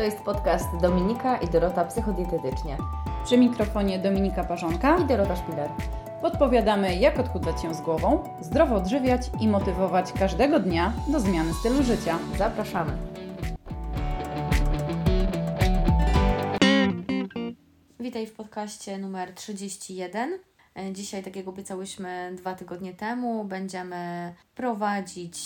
To jest podcast Dominika i Dorota Psychodietetycznie. Przy mikrofonie Dominika Parzonka i Dorota Szpiler. Podpowiadamy, jak odchudzać się z głową, zdrowo odżywiać i motywować każdego dnia do zmiany stylu życia. Zapraszamy. Witaj w podcaście numer 31. Dzisiaj, tak jak obiecałyśmy dwa tygodnie temu, będziemy prowadzić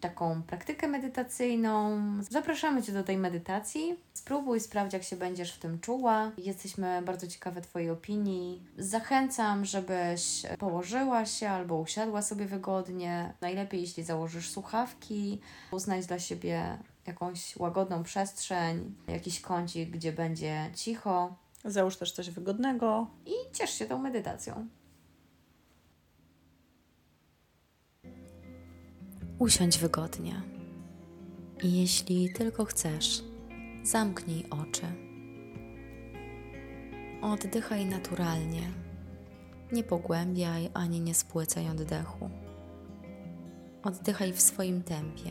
taką praktykę medytacyjną. Zapraszamy Cię do tej medytacji. Spróbuj, sprawdź, jak się będziesz w tym czuła. Jesteśmy bardzo ciekawe Twojej opinii. Zachęcam, żebyś położyła się albo usiadła sobie wygodnie. Najlepiej, jeśli założysz słuchawki, uznać dla siebie jakąś łagodną przestrzeń, jakiś kącik, gdzie będzie cicho. Załóż też coś wygodnego. I ciesz się tą medytacją. Usiądź wygodnie. I jeśli tylko chcesz, zamknij oczy. Oddychaj naturalnie. Nie pogłębiaj ani nie spłycaj oddechu. Oddychaj w swoim tempie.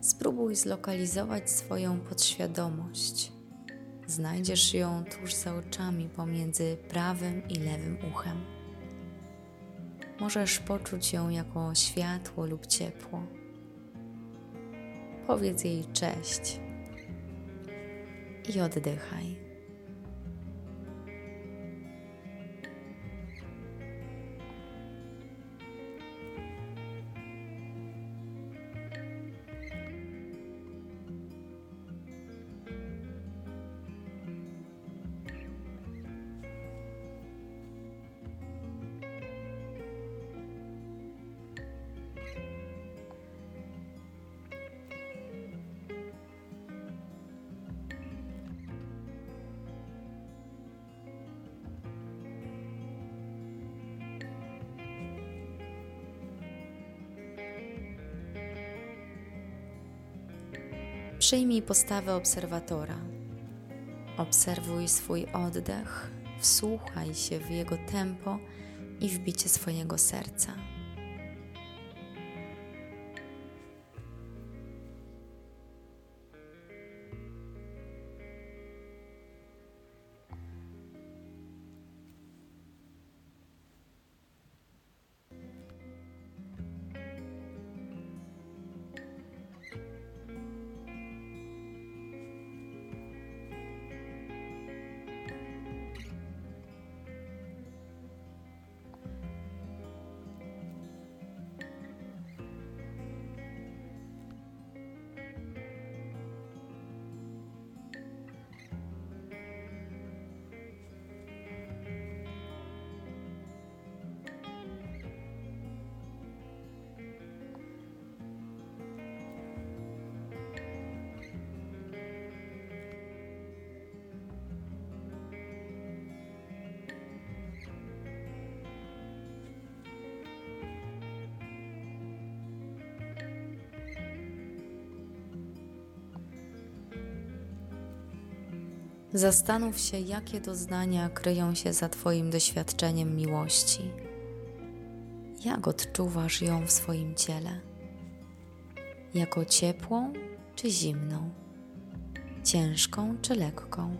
Spróbuj zlokalizować swoją podświadomość. Znajdziesz ją tuż za oczami pomiędzy prawym i lewym uchem. Możesz poczuć ją jako światło lub ciepło. Powiedz jej cześć i oddychaj. Przyjmij postawę obserwatora. Obserwuj swój oddech, wsłuchaj się w jego tempo i w bicie swojego serca. Zastanów się, jakie doznania kryją się za Twoim doświadczeniem miłości. Jak odczuwasz ją w swoim ciele? Jako ciepłą czy zimną? Ciężką czy lekką?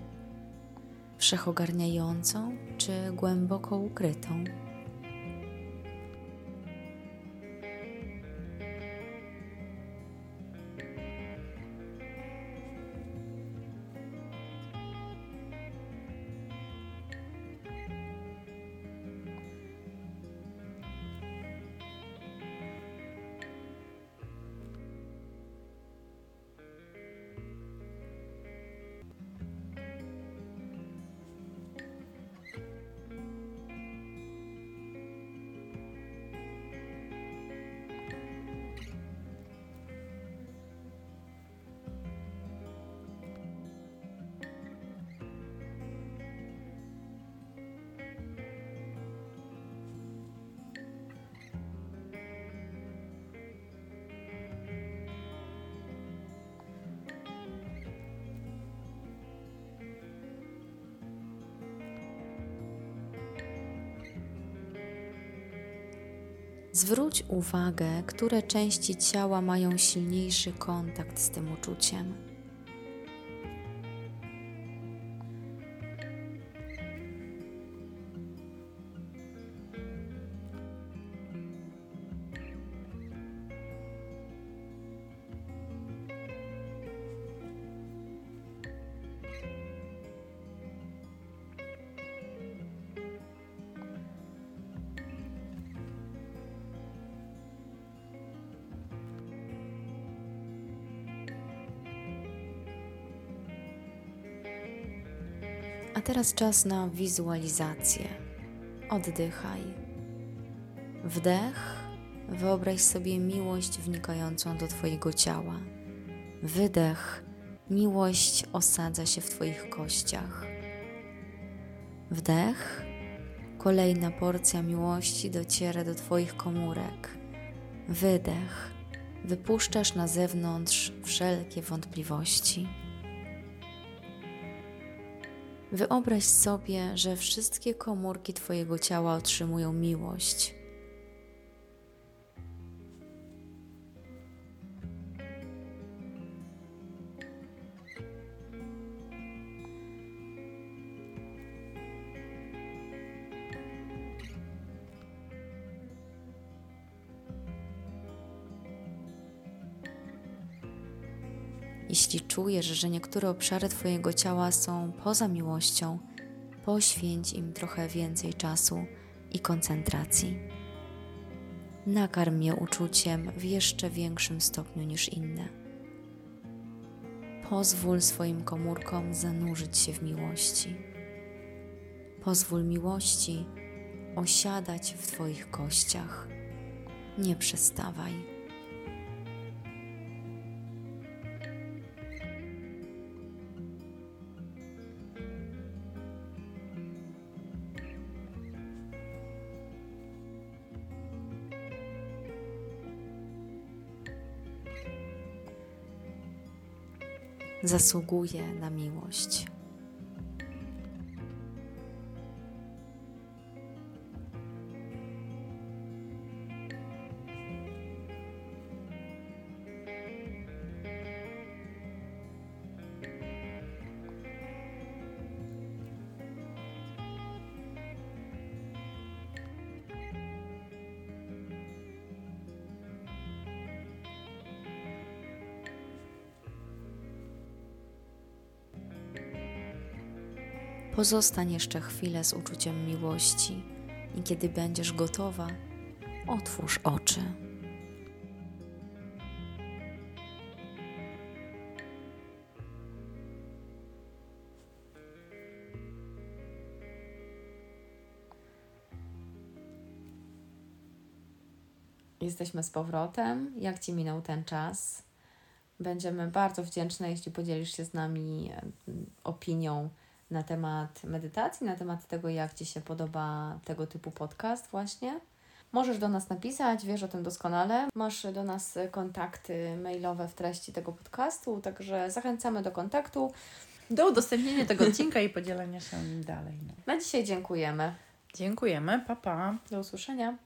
Wszechogarniającą czy głęboko ukrytą? Zwróć uwagę, które części ciała mają silniejszy kontakt z tym uczuciem. Teraz czas na wizualizację. Oddychaj. Wdech. Wyobraź sobie miłość wnikającą do Twojego ciała. Wydech. Miłość osadza się w Twoich kościach. Wdech. Kolejna porcja miłości dociera do Twoich komórek. Wydech. Wypuszczasz na zewnątrz wszelkie wątpliwości. Wyobraź sobie, że wszystkie komórki Twojego ciała otrzymują miłość. Jeśli czujesz, że niektóre obszary Twojego ciała są poza miłością, poświęć im trochę więcej czasu i koncentracji. Nakarm je uczuciem w jeszcze większym stopniu niż inne. Pozwól swoim komórkom zanurzyć się w miłości. Pozwól miłości osiadać w Twoich kościach. Nie przestawaj. Zasługuje na miłość. Pozostań jeszcze chwilę z uczuciem miłości i kiedy będziesz gotowa, otwórz oczy. Jesteśmy z powrotem. Jak Ci minął ten czas? Będziemy bardzo wdzięczne, jeśli podzielisz się z nami e, opinią na temat medytacji, na temat tego, jak Ci się podoba tego typu podcast właśnie. Możesz do nas napisać, wiesz o tym doskonale. Masz do nas kontakty mailowe w treści tego podcastu, także zachęcamy do kontaktu. Do udostępnienia tego odcinka i podzielenia się nim dalej. No. Na dzisiaj dziękujemy. Dziękujemy, pa pa. Do usłyszenia.